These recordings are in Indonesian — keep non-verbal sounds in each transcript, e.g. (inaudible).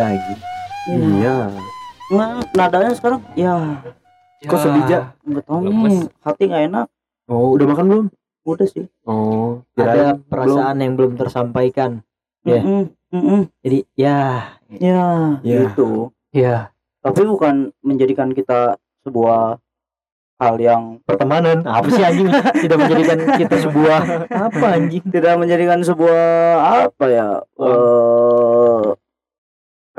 lagi. Iya. Nah, nadanya sekarang ya Kok sedih, Ja? nggak tahu nih hati nggak enak Oh, udah makan belum? udah sih Oh, Ada perasaan yang belum tersampaikan. Ya. Mm-mm, mm-mm. Jadi ya, ya Ya. gitu ya tapi bukan menjadikan kita sebuah hal yang pertemanan. Apa sih anjing? Tidak menjadikan kita sebuah apa anjing? tidak menjadikan sebuah apa ya eh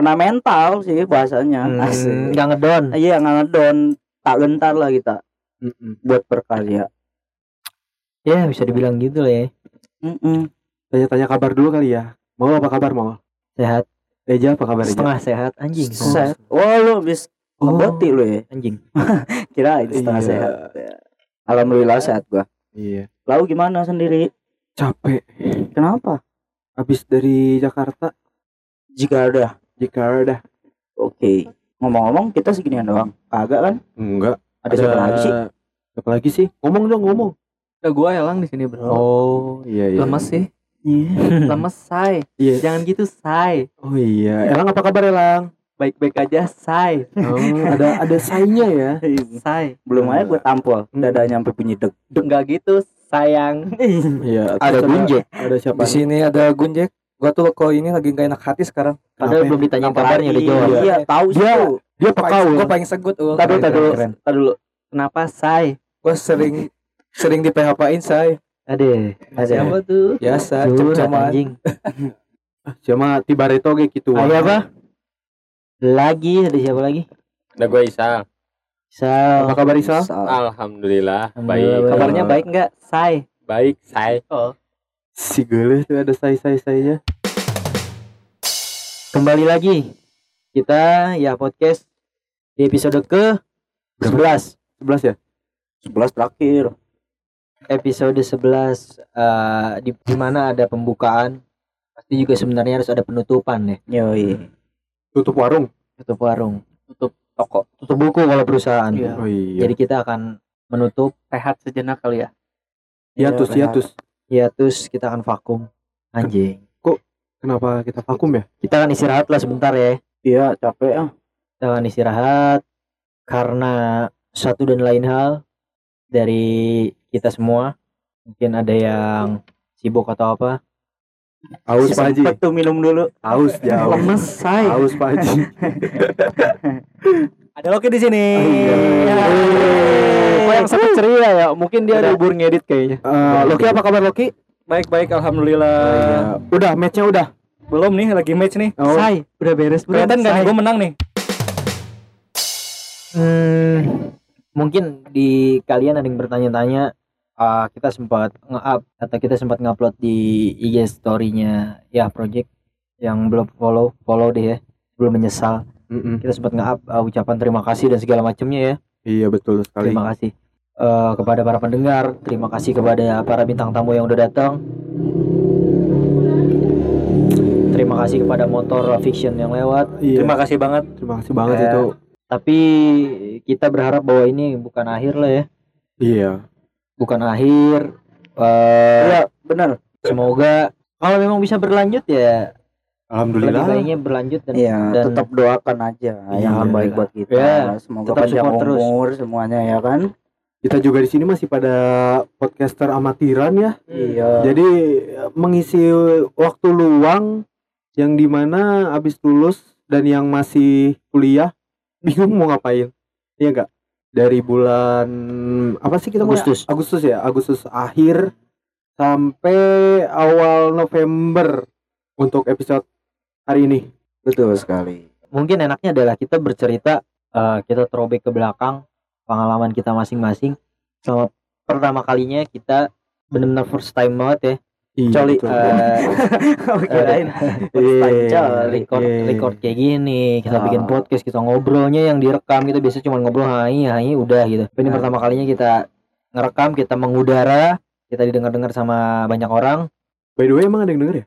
kena mental sih bahasanya Hmm, asik Nggak ngedon. iya nggak ngedon tak gentar lah kita Mm-mm. buat berkarya Ya bisa dibilang gitu lah ya. Mm-mm. Tanya-tanya kabar dulu kali ya. Mau apa kabar mau? Sehat, Eja apa kabar Eja? setengah sehat anjing. Set. oh lu habis Oh. ngebeti lu ya Anjing. (laughs) kira itu setengah Iya. sehat Ya. alhamdulillah sehat gua Iya. lalu gimana sendiri Capek. kenapa Habis dari Jakarta, jika ada Jakarta. oke ngomong-ngomong kita seginian doang kagak kan Enggak. ada siapa lagi sih Siapa lagi sih? Ngomong dong, ngomong. Udah gua elang di sini, Bro. Oh, iya iya. Lemes sih. Iya. (laughs) Lemes, say. Iya. Jangan gitu, say. Oh iya. Elang apa kabar Elang? Baik-baik aja, say. Oh, ada ada saynya ya. (laughs) Say. belum aja gue tampol Hmm. dadanya sampai bunyi deg Enggak gitu, sayang. Iya. Ada Gunjek. Ada siapa? Di sini ada Gunjek. Gua tuh kok ini lagi gak enak hati sekarang. Padahal Kenapa? belum ditanya kabarnya udah jawab. iya tahu sih Dia-. Dia peka gua paling segut ul. Tadi Keren, tadi dulu, keren. tadi dulu. Kenapa, say? Gua sering sering di PHP-in say. Ada. Ada. Siapa tuh? Biasa Curhat cem-ceman. anjing. Siapa Tibareto kayak gitu. Ayo apa? Lagi ada siapa lagi? Ada gue Isal. Sal. Apa kabar Isal? Sal. Alhamdulillah, Alhamdulillah, baik. Kabarnya baik enggak, say? Baik, saya. Oh. Si Geuleuh tuh ada say-say-saynya. Kembali lagi kita ya podcast di episode ke 11 11 ya? 11 terakhir. episode 11 eh, di, di mana ada pembukaan pasti juga sebenarnya harus ada penutupan ya Yoi. Tutup warung. tutup warung Tutup toko. tutup buku kalau perusahaan Iya. Oh iya. jadi kita akan menutup Rehat sejenak kali ya. hiatus, Iya, hiatus. terus kita akan vakum anjing Kenapa kita vakum ya? kita akan istirahat lah sebentar ya Iya, capek ah. kita akan istirahat karena satu dan lain hal dari kita semua mungkin ada yang sibuk atau apa Aus Pak Haji. Tuh minum dulu. Aus jauh. Lemes, say. Aus Pak Haji. (laughs) Ada Loki di sini. iya. Ya. Kok yang sangat ceria ya mungkin dia Udah. libur ngedit kayaknya Eh, Loki apa kabar Loki? Baik-baik, alhamdulillah. Iya. Udah matchnya udah. Belum nih, lagi match nih. Oh. Say, udah beres belum? Kelihatan nggak nih, gue menang nih. Hmm, mungkin di kalian ada yang bertanya-tanya ah, kita sempat nge-up atau kita sempat ngupload di IG story-nya ya project yang belum follow follow deh ya belum menyesal Mm-mm. kita sempat nge-up ah, ucapan terima kasih dan segala macamnya ya Iya betul sekali. terima kasih Eh, kepada para pendengar terima kasih kepada para bintang tamu yang udah datang terima kasih kepada motor fiction yang lewat Iya. Terima kasih banget. Terima kasih banget Ya. itu. tapi kita berharap bahwa ini bukan akhir lah ya Iya. bukan akhir eh Iya, benar. semoga kalau memang bisa berlanjut ya lebih Alhamdulillah. baiknya berlanjut dan, Iya, dan tetap doakan aja yang Iya. terbaik buat kita. Ya, Semoga tetap panjang support terus. umur semuanya ya kan. Kita juga di sini masih pada podcaster amatiran ya. Iya. Jadi mengisi waktu luang yang di mana habis lulus dan yang masih kuliah (laughs) bingung mau ngapain. Iya enggak? Dari bulan apa sih kita mulai? Agustus. Agustus ya, Agustus akhir sampai awal November untuk episode hari ini. Betul sekali. mungkin enaknya adalah kita bercerita eh, kita throwback ke belakang pengalaman kita masing-masing sama pertama kalinya kita benar-benar first time banget ya Iya, Coli, eh, (laughs) (laughs) Kirain coli. record iya. record kayak gini kita Ah. bikin podcast kita ngobrolnya yang direkam kita biasa cuma ngobrol hai hai udah gitu ini Nah. pertama kalinya kita ngerekam kita mengudara kita didengar-dengar sama banyak orang By the way emang ada yang denger ya?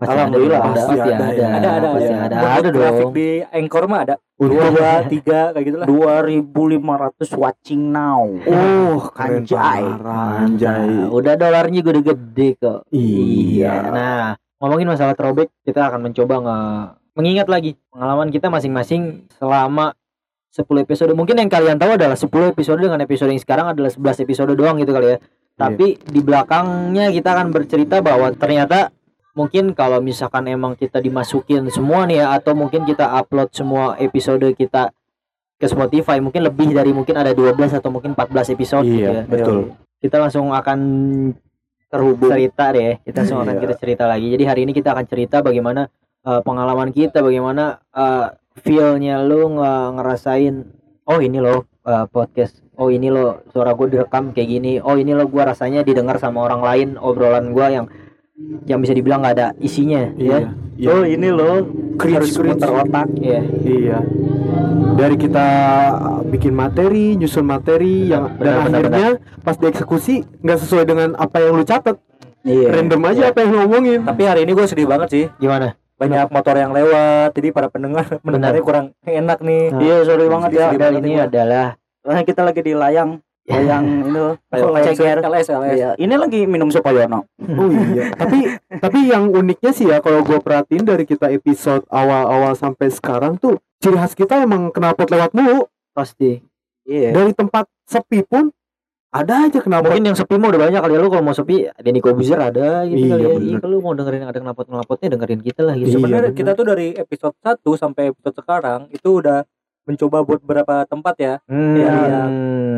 Pasti Alhamdulillah, ada, pasti ada ada, ya. Ada, ada, pasti ada. ada, ada grafik dong di Anchor mah ada. Dua, tiga, kayak gitu lah. 2500 watching now. Oh, anjay. Nah, udah dolarnya udah gede kok Iya. Nah, ngomongin masalah throwback, kita akan mencoba nge mengingat lagi pengalaman kita masing-masing selama 10 episode mungkin yang kalian tahu adalah 10 episode dengan episode yang sekarang adalah 11 episode doang gitu kali ya tapi di belakangnya kita akan bercerita bahwa ternyata mungkin kalau misalkan emang kita dimasukin semua nih ya atau mungkin kita upload semua episode kita ke Spotify mungkin lebih dari mungkin ada 12 atau mungkin 14 episode gitu Iya, ya. betul. Kita langsung akan terhubung cerita deh. Kita langsung akan Iya. kita cerita lagi. Jadi hari ini kita akan cerita bagaimana uh, pengalaman kita, bagaimana uh, feel-nya lu nge- ngerasain oh ini loh uh, podcast. Oh ini loh suara gue direkam kayak gini. Oh ini loh gua rasanya didengar sama orang lain obrolan gua yang yang bisa dibilang nggak ada isinya ya. Iya. Oh ini loh Cringe, harus cringe. muter otak. Iya. Iya. Dari kita bikin materi, nyusun materi yang benar, dan benar, akhirnya pas dieksekusi nggak sesuai dengan apa yang lu catat. Iya. Random aja apa yang lu omongin. Tapi hari ini gue sedih banget sih. Gimana? Banyak motor yang lewat, jadi para pendengar mendengarnya kurang enak nih. Nah. Iya sorry banget ya. Sedih banget ini adalah Karena kita lagi di layang, layang (laughs) itu loh, Oh. LS, LS. Iya. Ini lagi minum Supayono. Oh iya. tapi tapi yang uniknya sih ya kalau gue perhatiin dari kita episode awal-awal sampai sekarang tuh ciri khas kita emang knalpot lewat mulu. pasti. Iya. Dari tempat sepi pun ada aja knalpot. Mungkin yang sepi mah udah banyak kali ya lu kalau mau sepi Denny Kobuzer ada gitu Iya, kali ya. Iya, kalau lu mau dengerin ada knalpot-knalpotnya dengerin kita lah gitu. Iya, Sebenarnya kita tuh dari episode 1 sampai episode sekarang itu udah mencoba buat beberapa tempat ya. Hmm. Ya,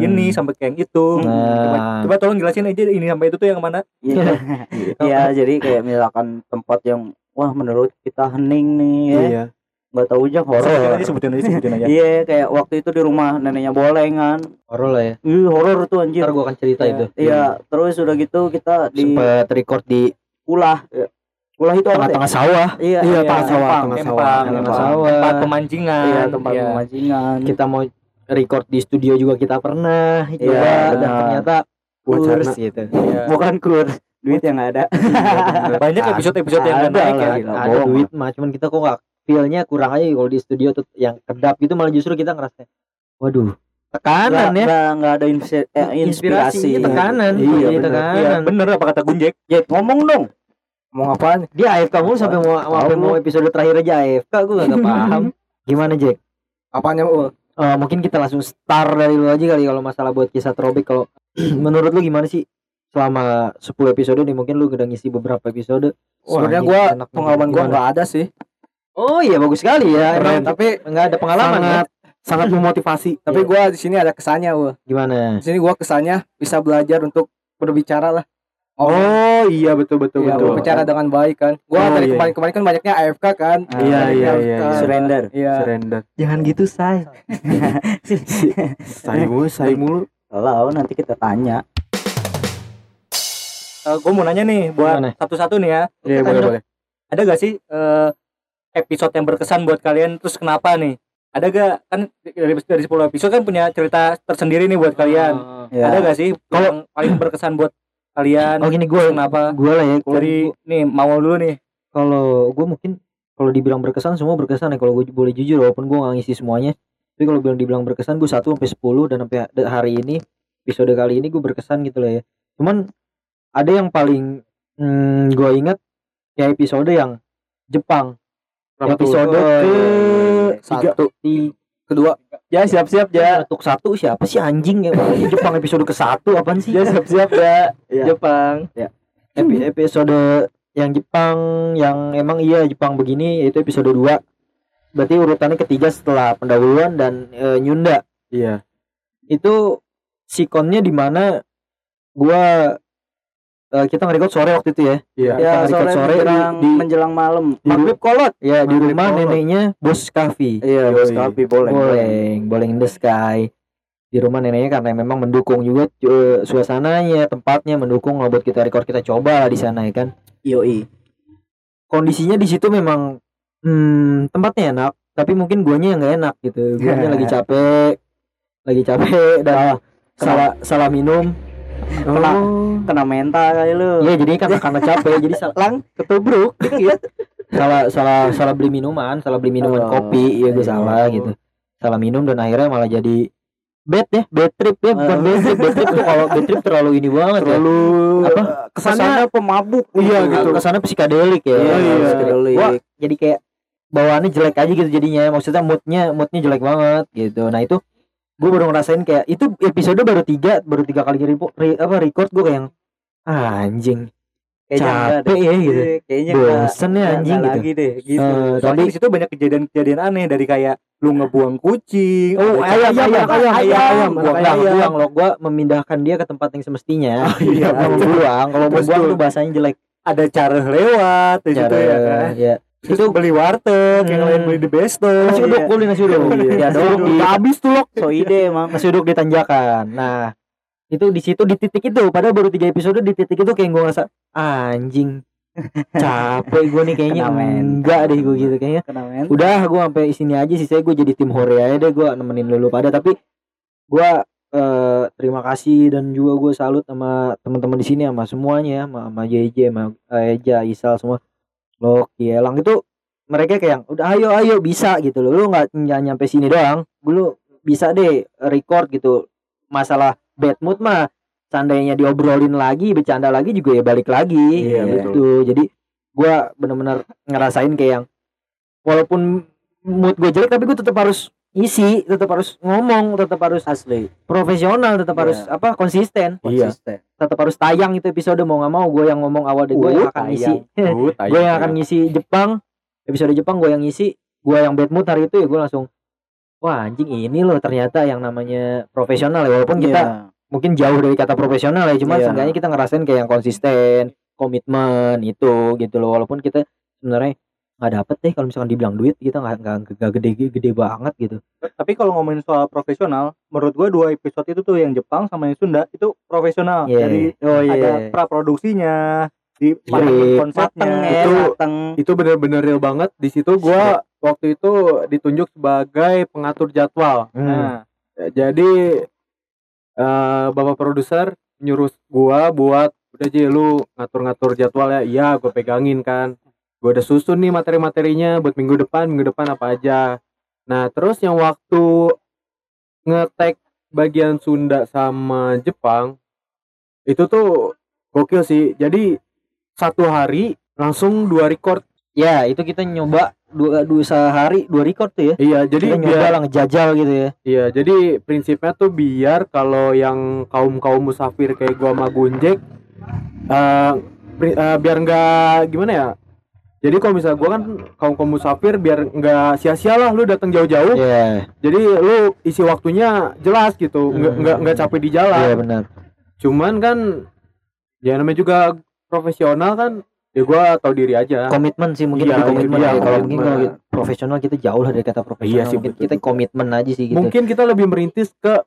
Ini sampai kayak yang itu. Nah. Coba, coba tolong jelasin aja ini sampai itu tuh yang mana? Iya. (laughs) Iya, jadi kayak misalkan tempat yang wah menurut kita hening nih ya. Iya. Nggak tahu aja horor. aja, sebutin aja, sebutin aja. Iya, kayak waktu itu di rumah neneknya boleng kan. horor lah ya. Ih, horor tuh anjir. Ntar gua akan cerita Iya. itu. Iya, terus udah gitu kita di Sempet record di ulah. Ya. Ulah itu apa? ya? tengah-tengah sawah. Iya, Iya, iya, tengah sawah, tengah Empang, sawah. Tengah sawah. tempat pemancingan. Iya, tempat Iya. pemancingan. Kita mau record di studio juga kita pernah coba Iya, dan ternyata kurs gitu. Iya. Bukan kur, duit yang nggak ada. (laughs) Banyak episode-episode yang nggak Ada naik ya. gila. ada duit mah cuman kita kok nggak feelnya kurang aja kalau di studio tuh yang kedap gitu malah justru kita ngerasa waduh tekanan Nggak- ya nggak ada inspirasi, eh, inspirasi. Inspirasi, tekanan Iya, Jadi bener. tekanan Iya, bener apa kata Gunjek? Jet, ngomong dong. Mau ngapain? dia AFK mulu sampai mau sampai mau episode terakhir aja AFK gue gak (laughs) paham gimana Jack Apanya? Eh, mungkin kita langsung start dari lu aja kali kalau masalah buat kisah throwback kalau (clears throat) menurut lu gimana sih selama 10 episode nih mungkin lu udah ngisi beberapa episode sebenarnya gua pengalaman gua nggak ada sih. oh iya bagus sekali ya Keren. emang tapi nggak ada pengalaman ya sangat sangat memotivasi. (laughs) Tapi Iya. gua di sini ada kesannya, gua. gimana Di sini gua kesannya bisa belajar untuk berbicara lah. Oh iya betul betul Iya, betul. berbicara dengan baik kan. Oh, Gua dari iya. kemarin-kemarin kan banyaknya AFK kan. Ah, Iya, iya, AFK. iya, iya. Surrender. Iya. Surrender. jangan gitu say Saya mulu, saya mulu. Kalau nanti kita tanya. gue mau nanya nih buat satu-satu nih ya. Iya Kita boleh boleh. Ada gak sih eh, episode yang berkesan buat kalian? Terus kenapa nih? Ada gak kan dari dari 10 episode kan punya cerita tersendiri nih buat kalian. Ya. Ada gak sih yang paling berkesan buat kalian? oh gini gue Kenapa? gue lah ya Dari gua- nih mau dulu nih. kalau gue mungkin kalau dibilang berkesan semua berkesan ya kalau gue boleh jujur walaupun gue nggak ngisi semuanya tapi kalau bilang dibilang berkesan gue satu sampai 10 dan sampai ha- hari ini episode kali ini gue berkesan gitu lah ya cuman ada yang paling hmm, gue ingat ya episode yang Jepang Berapa tuh? episode Oh, ke iya. satu di Kedua, Ya siap-siap ya. untuk satu siapa sih anjing? Ya Jepang episode ke satu apaan sih? Ya siap-siap ya. Ya. Jepang. Epi- episode yang Jepang yang emang iya Jepang begini yaitu episode 2 berarti urutannya ketiga setelah pendahuluan dan e, Nyunda. Iya. itu sikonnya di mana gua e, kita nge-record sore waktu itu ya Iya. Ya Kita sore, sore menjelang, di- menjelang malam. di- Maghrib kolot. ya di rumah kolot. neneknya bos Kavi Iya, bos kopi boleh. boleng boleng in the sky di rumah neneknya karena memang mendukung juga e, suasananya tempatnya mendukung lah buat kita record kita coba lah di sana ya kan Yoi. kondisinya di situ memang hmm, tempatnya enak tapi mungkin guanya yang nggak enak gitu guanya lagi capek lagi capek dan salah salah minum Kena, kena mental kali lu. iya jadi kan karena capek jadi Lang ketubruk dikit. salah salah salah beli minuman salah beli minuman Oh, kopi iya gue iya. salah gitu salah minum dan akhirnya malah jadi bad ya bad trip ya bukan Oh. bad trip bad trip tuh kalau bad trip terlalu ini banget ya Terlalu apa Kesannya pemabuk. Iya, gitu. ke sana psikadelik ya Iya, iya. psikodelik. Wah, jadi kayak bawaannya jelek aja gitu jadinya maksudnya moodnya moodnya jelek banget gitu nah itu gue baru ngerasain kayak itu episode baru tiga baru tiga kali repo, re- apa record gue kayak yang ah, anjing capek ya gitu kayaknya bosen ya anjing gitu lagi deh gitu soalnya tapi- di situ banyak kejadian-kejadian aneh dari kayak lu ngebuang kucing Oh, ada ayam, ayam, ayam, ayam, ayam, buang ayam. buang loh, gua memindahkan dia ke tempat yang semestinya. (laughs) iya, Nggak mau buang, kalau buang tuh- bahasanya jelek. ada cara lewat di situ ya kan ya. Terus beli warteg yang Hmm. lain beli di besto. Nasi uduk, Iya. gua beli nasi uduk. Iya, Ya, dong, di habis tuh loh so ide emang nasi uduk di tanjakan. Nah, itu di situ di titik itu, padahal baru tiga episode di titik itu kayak gua ngerasa anjing capek gua nih kayaknya. Enggak deh gua gitu kayaknya. Udah gua sampai sini aja sih saya gue jadi tim hore aja deh gua nemenin lulu pada. Tapi gua eh, terima kasih dan juga gue salut sama teman-teman di sini sama semuanya sama, sama JJ sama eh, Eja Isal semua Loki Elang itu mereka kayak yang, udah ayo ayo bisa gitu loh. Lu nggak nyampe sini doang. Lu bisa deh record gitu. Masalah bad mood mah seandainya diobrolin lagi bercanda lagi juga ya balik lagi. Iya, gitu. jadi gua bener-bener ngerasain kayak yang walaupun mood gue jelek tapi gue tetap harus isi tetap harus ngomong tetap harus asli profesional tetap Iya. harus apa konsisten Iya. konsisten tetap harus tayang itu episode mau nggak mau gue yang ngomong awal deh gue yang akan ngisi Uh, (laughs) gue yang akan ngisi Jepang episode Jepang gue yang ngisi gue yang bad mood hari itu ya gue langsung wah anjing ini loh ternyata yang namanya profesional ya walaupun kita Iya. mungkin jauh dari kata profesional ya cuma Iya. seenggaknya kita ngerasain kayak yang konsisten komitmen itu gitu loh walaupun kita sebenarnya nggak dapet deh kalau misalkan dibilang duit kita nggak nggak nggak gede gede banget gitu. Tapi kalau ngomongin soal profesional menurut gua dua episode itu tuh yang Jepang sama yang Sunda itu profesional. Iya. dari oh ada pra produksinya di Iya. konsepnya. mateng. Ya Itu- mateng. itu bener-bener real banget. Di situ gua waktu itu ditunjuk sebagai pengatur jadwal. Hmm. nah Ya, jadi eh bapak produser nyuruh gua buat udah aja lu ngatur-ngatur jadwal ya. Iya gua pegangin kan gua udah susun nih materi-materinya buat minggu depan minggu depan apa aja. Nah terus yang waktu ngetek bagian Sunda sama Jepang itu tuh gokil sih. Jadi satu hari langsung dua record. Ya itu kita nyoba dua dua sehari dua record tuh ya. Iya jadi kita nyoba biar lah ngejajal gitu ya. Iya, jadi prinsipnya tuh biar kalau yang kaum kaum musafir kayak gua sama Gunjek, eh pri- eh, biar nggak gimana ya? Jadi kalau misalnya gua kan kaum kaum musafir biar nggak sia-sia lah lu datang jauh-jauh. Iya, Jadi lu isi waktunya jelas gitu, nggak Hmm. nggak nggak capek di jalan. iya benar. Cuman kan ya namanya juga profesional kan, ya gua tahu diri aja. Komitmen sih mungkin Iya, komitmen iya, ya. Kalau mungkin kalau profesional kita jauh lah dari kata profesional. Iya sih, mungkin betul, kita betul. komitmen aja sih gitu. Mungkin kita lebih merintis ke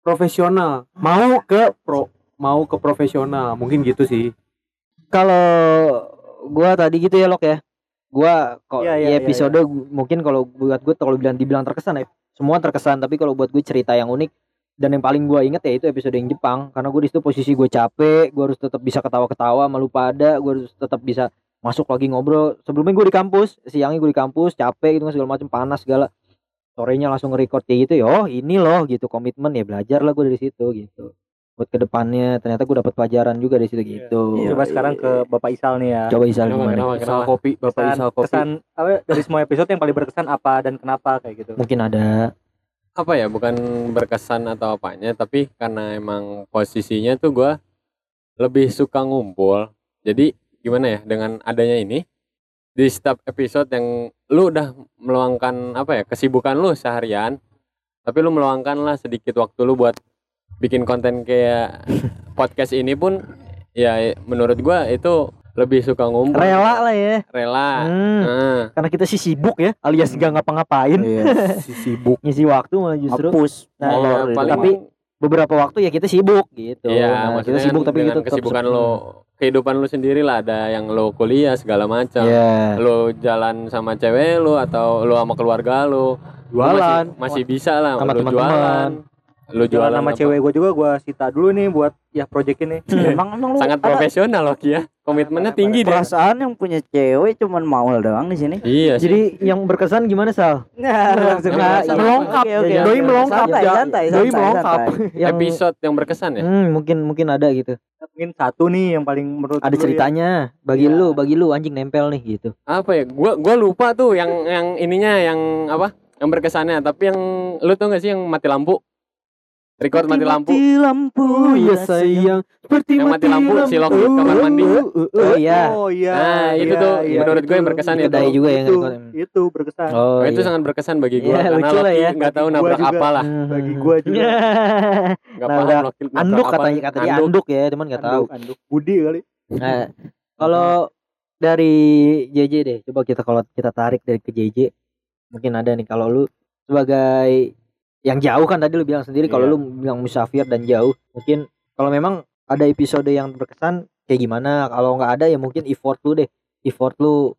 profesional, mau ke pro, mau ke profesional, mungkin gitu sih. kalau gua tadi gitu ya Lok ya. Gua kok di iya, episode gu- mungkin kalau buat gue kalau bilang dibilang terkesan ya semua terkesan. Tapi kalau buat gue cerita yang unik dan yang paling gua inget ya itu episode yang Jepang. Karena gue di situ posisi gue capek gue harus tetap bisa ketawa-ketawa malu pada gue harus tetap bisa masuk lagi ngobrol. Sebelumnya gue di kampus siangnya gue di kampus capek gitu kan segala macam panas segala. Sorenya langsung nge-record kayak gitu ya oh ini loh gitu komitmen ya belajar lah gue dari situ gitu buat ke depannya ternyata gue dapat pelajaran juga dari situ gitu. Iya, coba sekarang ke Bapak Isal nih ya. Coba Isal Kenapa, gimana? kenapa, Isal kenapa? kopi, Bapak kesan, Isal kopi. kesan apa dari semua episode yang paling berkesan apa dan kenapa kayak gitu? Mungkin ada. Apa ya? Bukan berkesan atau apanya tapi karena emang posisinya tuh gua lebih suka ngumpul. Jadi gimana ya? Dengan adanya ini di setiap episode yang lu udah meluangkan apa ya? Kesibukan lu seharian tapi lu meluangkan lah sedikit waktu lu buat bikin konten kayak (laughs) podcast ini pun ya menurut gua itu lebih suka ngumpul. Rela lah ya. Rela. Hmm, Nah, karena kita sih sibuk ya alias gak ngapa-ngapain. Iya si (laughs) sibuk. ngisi waktu malah justru hapus. Nah, ya, paling tapi beberapa waktu ya kita sibuk gitu. Iya, Nah, kita maksudnya sibuk tapi kita tetap kesibukan lo, kehidupan lo sendiri lah ada yang lo kuliah segala macam. Iya. Lo jalan sama cewek lo atau lo sama keluarga lo, Jualan. masih, masih bisa lah Sama lo teman-teman. Lo jualan jualan sama apa. cewek gue juga gue sita dulu nih buat ya project ini emang emang lu Sangat ada profesional loh ya. Komitmennya tinggi deh. perasaan yang punya cewek cuman mau doang di sini Iya sih. jadi yang berkesan gimana Sal Nah, langsung Nah, melengkap. Doi melengkap, Santai, doi santai, melengkap. yang Episode yang berkesan ya. hmm, mungkin mungkin ada gitu mungkin satu nih yang paling menurut Ada lu ya. ceritanya. Bagi Iya. lu, bagi lu anjing nempel nih gitu. apa ya gua gua lupa tuh yang yang ininya yang apa yang berkesannya tapi yang lu tuh gak sih yang mati lampu record mati lampu lampu Oh iya sayang, seperti Yang mati lampu, si Loki kamar mandi. Oh iya. Oh iya. Nah, itu iya, tuh iya, menurut gue yang itu. berkesan Itu itu. Dai juga yang itu, record. itu berkesan. Oh, Nah, itu iya. sangat berkesan bagi gua Iya, karena lucu lah Loki ya. nggak tahu nabrak juga. apa lah Bagi gua (laughs) juga. nggak Nah, paham Loki anduk katanya kata dia Anduk. ya, cuman nggak tahu. Anduk, anduk. Budi kali. Nah, kalau dari JJ deh, coba kita kalau kita tarik dari ke JJ, mungkin ada nih kalau lu sebagai yang jauh kan tadi lu bilang sendiri kalau Iya. lu bilang musafir dan jauh, mungkin kalau memang ada episode yang berkesan kayak gimana? Kalau nggak ada ya mungkin effort lu deh, effort lu.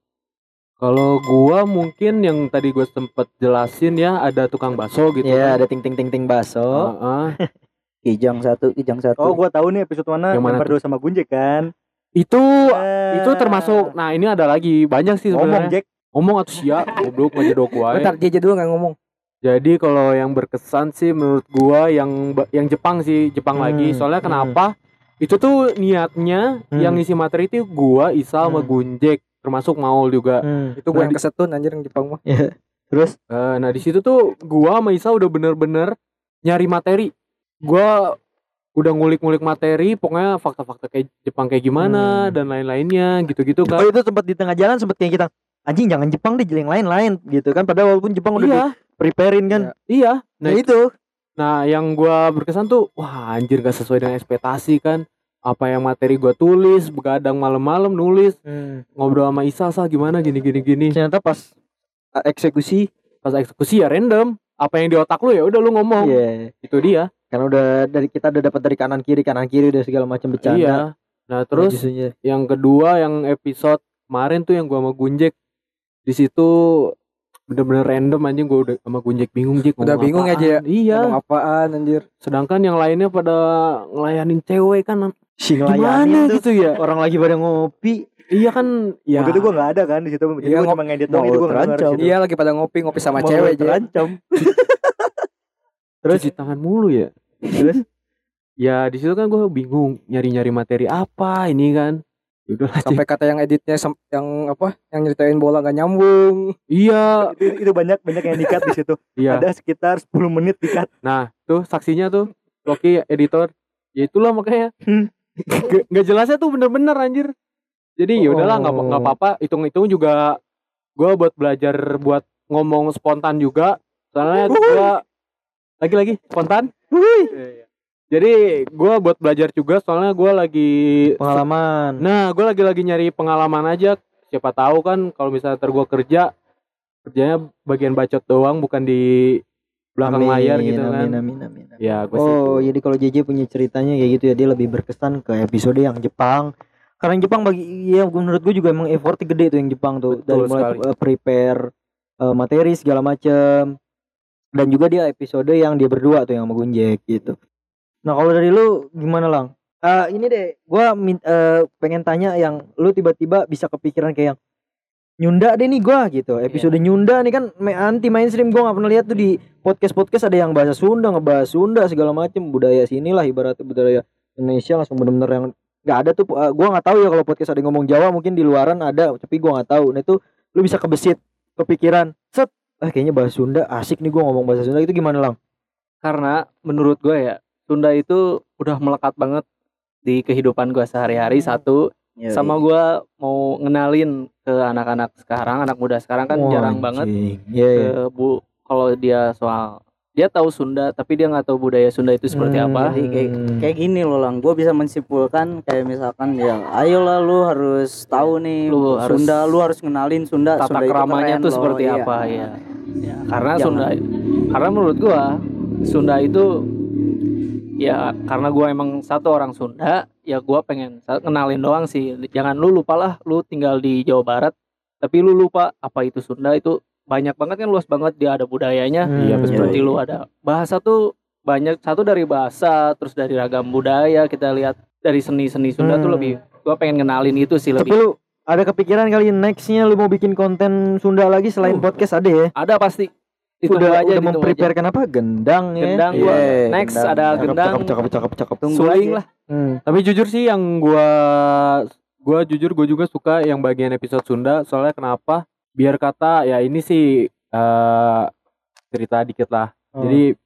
Kalau gua mungkin yang tadi gue sempet jelasin ya ada tukang bakso gitu. ya kan. ada ting ting ting ting baso. Heeh. (laughs) kijang satu kijang satu Oh, gua tahu nih episode mana Yang yang, mana berdua sama Gunjek kan. Itu Eh, itu termasuk nah ini ada lagi banyak sih ngomong sebenarnya. Jack. Ngomong atau sia goblok ngedok wae. (laughs) Bentar, JJ dulu nggak ngomong. Jadi kalau yang berkesan sih menurut gua yang yang Jepang sih, Jepang Hmm, lagi. Soalnya hmm. kenapa? Itu tuh niatnya Hmm. yang isi materi itu gua, Isa sama Hmm. Gunjek, termasuk Maul juga. Hmm. Itu yang kesetun anjir yang Jepang mah. Terus Eh, nah di situ tuh gua sama Isa udah bener-bener nyari materi. Gua udah ngulik-ngulik materi, pokoknya fakta-fakta kayak Jepang kayak gimana Hmm. dan lain-lainnya gitu-gitu Oh kan. itu sempat di tengah jalan sempat kayak kita anjing jangan Jepang deh yang lain-lain gitu kan padahal walaupun Jepang udah Iya, di preparein kan. iya. Nah, Nah, itu Nah, yang gua berkesan tuh, wah anjir gak sesuai dengan ekspektasi kan. Apa yang materi gua tulis, begadang malam-malam nulis, ngobrol sama Isa, Sa gimana gini gini gini. ternyata pas uh, eksekusi Pas eksekusi ya random. Apa yang di otak lu ya udah lu ngomong. iya Itu dia. karena udah dari kita udah dapat dari kanan kiri kanan kiri udah segala macam bercanda Iya. Nah, terus Justrunya. yang kedua yang episode kemarin tuh yang gua sama Gunjek di situ bener-bener random anjing gua udah sama Gunjek bingung Jek Udah bingung ya, Jek, ya? apaan. Iya. Ngomong apaan anjir? Sedangkan yang lainnya pada ngelayanin cewek kan si gimana tuh gitu ya. orang lagi pada ngopi Iya kan ya. Waktu itu gua nggak ada kan di situ. Jadi Iya, gua ngop- cuma ngedit doang itu gua nggak terancam. Iya lagi pada ngopi ngopi sama Mau cewek Jek. terancam. (laughs) terus cuci tangan mulu ya terus ya di situ kan gue bingung nyari-nyari materi apa ini kan udah Sampai kata yang editnya yang apa? Yang nyeritain bola gak nyambung. iya Itu, itu banyak banyak yang dikat di situ. iya Ada sekitar 10 menit dikat. nah tuh saksinya tuh Loki editor ya itulah makanya Hmm. Nggak- nggak jelasnya tuh bener-bener anjir jadi ya udahlah nggak nggak Oh. apa-apa hitung-hitung juga gue buat belajar buat ngomong spontan juga soalnya gue lagi-lagi spontan Iya. Jadi gue buat belajar juga soalnya gue lagi pengalaman Nah, gue lagi-lagi nyari pengalaman aja. Siapa tahu kan kalau misalnya ntar gue kerja, kerjanya bagian bacot doang, bukan di belakang Amin, layar gitu amin, kan. amin, amin, amin. Ya, gue Oh, jadi kalau JJ punya ceritanya kayak gitu ya, dia lebih berkesan ke episode yang Jepang. Karena yang Jepang bagi ya menurut gue juga emang effortnya gede tuh yang Jepang tuh Betul dari mulai sekali. eh, prepare eh, materi segala macem dan juga dia episode yang dia berdua tuh yang sama Gunjek gitu. Nah kalau dari lu gimana lang? Eh ini deh, gua min- eh, pengen tanya yang lu tiba-tiba bisa kepikiran kayak yang nyunda deh nih gua gitu. Episode nyunda nih kan anti mainstream gua nggak pernah lihat tuh di podcast-podcast ada yang bahasa Sunda, ngebahas Sunda segala macem budaya sinilah ibaratnya budaya Indonesia langsung bener-bener yang nggak ada tuh eh, gua nggak tahu ya kalau podcast ada yang ngomong Jawa mungkin di luaran ada tapi gua nggak tahu. Nah itu lu bisa kebesit kepikiran set ah kayaknya bahasa Sunda asik nih gua ngomong bahasa Sunda itu gimana lang? karena menurut gue ya Sunda itu udah melekat banget di kehidupan gue sehari-hari satu Iya, sama gue mau ngenalin ke anak-anak sekarang anak muda sekarang kan Wah, jarang banget anjing. Iya, iya. ke bu kalau dia soal dia tahu Sunda tapi dia nggak tahu budaya Sunda itu seperti Hmm. apa Jadi kayak kayak gini loh lang gue bisa mensimpulkan kayak misalkan ya ayolah lu harus tahu nih Lu harus- Sunda lu harus ngenalin Sunda tata Sunda itu keramanya tuh loh, seperti iya. apa ya Ya, karena Jangan. Sunda karena menurut gua Sunda itu ya karena gua emang satu orang Sunda ya gua pengen kenalin doang sih. Jangan lu lupa lah lu tinggal di Jawa Barat. Tapi lu lupa apa itu Sunda itu banyak banget kan luas banget dia ada budayanya. Hmm, Iya, seperti lu ada bahasa tuh banyak satu dari bahasa terus dari ragam budaya kita lihat dari seni-seni Sunda tuh Hmm. lebih gua pengen kenalin itu sih Tapi lebih lu ada kepikiran kali nextnya lu mau bikin konten Sunda lagi selain Uh, podcast? Ada ya? ada pasti itu udah aja udah memprepare apa gendang ya? gendang gua Iya, next gendang. ada Cakep, gendang cakep, cakep, cakep, cakep. Tunggu suling aja. lah Hmm. Tapi jujur sih yang gua gua jujur gua juga suka yang bagian episode Sunda soalnya kenapa? Biar kata ya ini sih eh cerita dikit lah. Oh. Jadi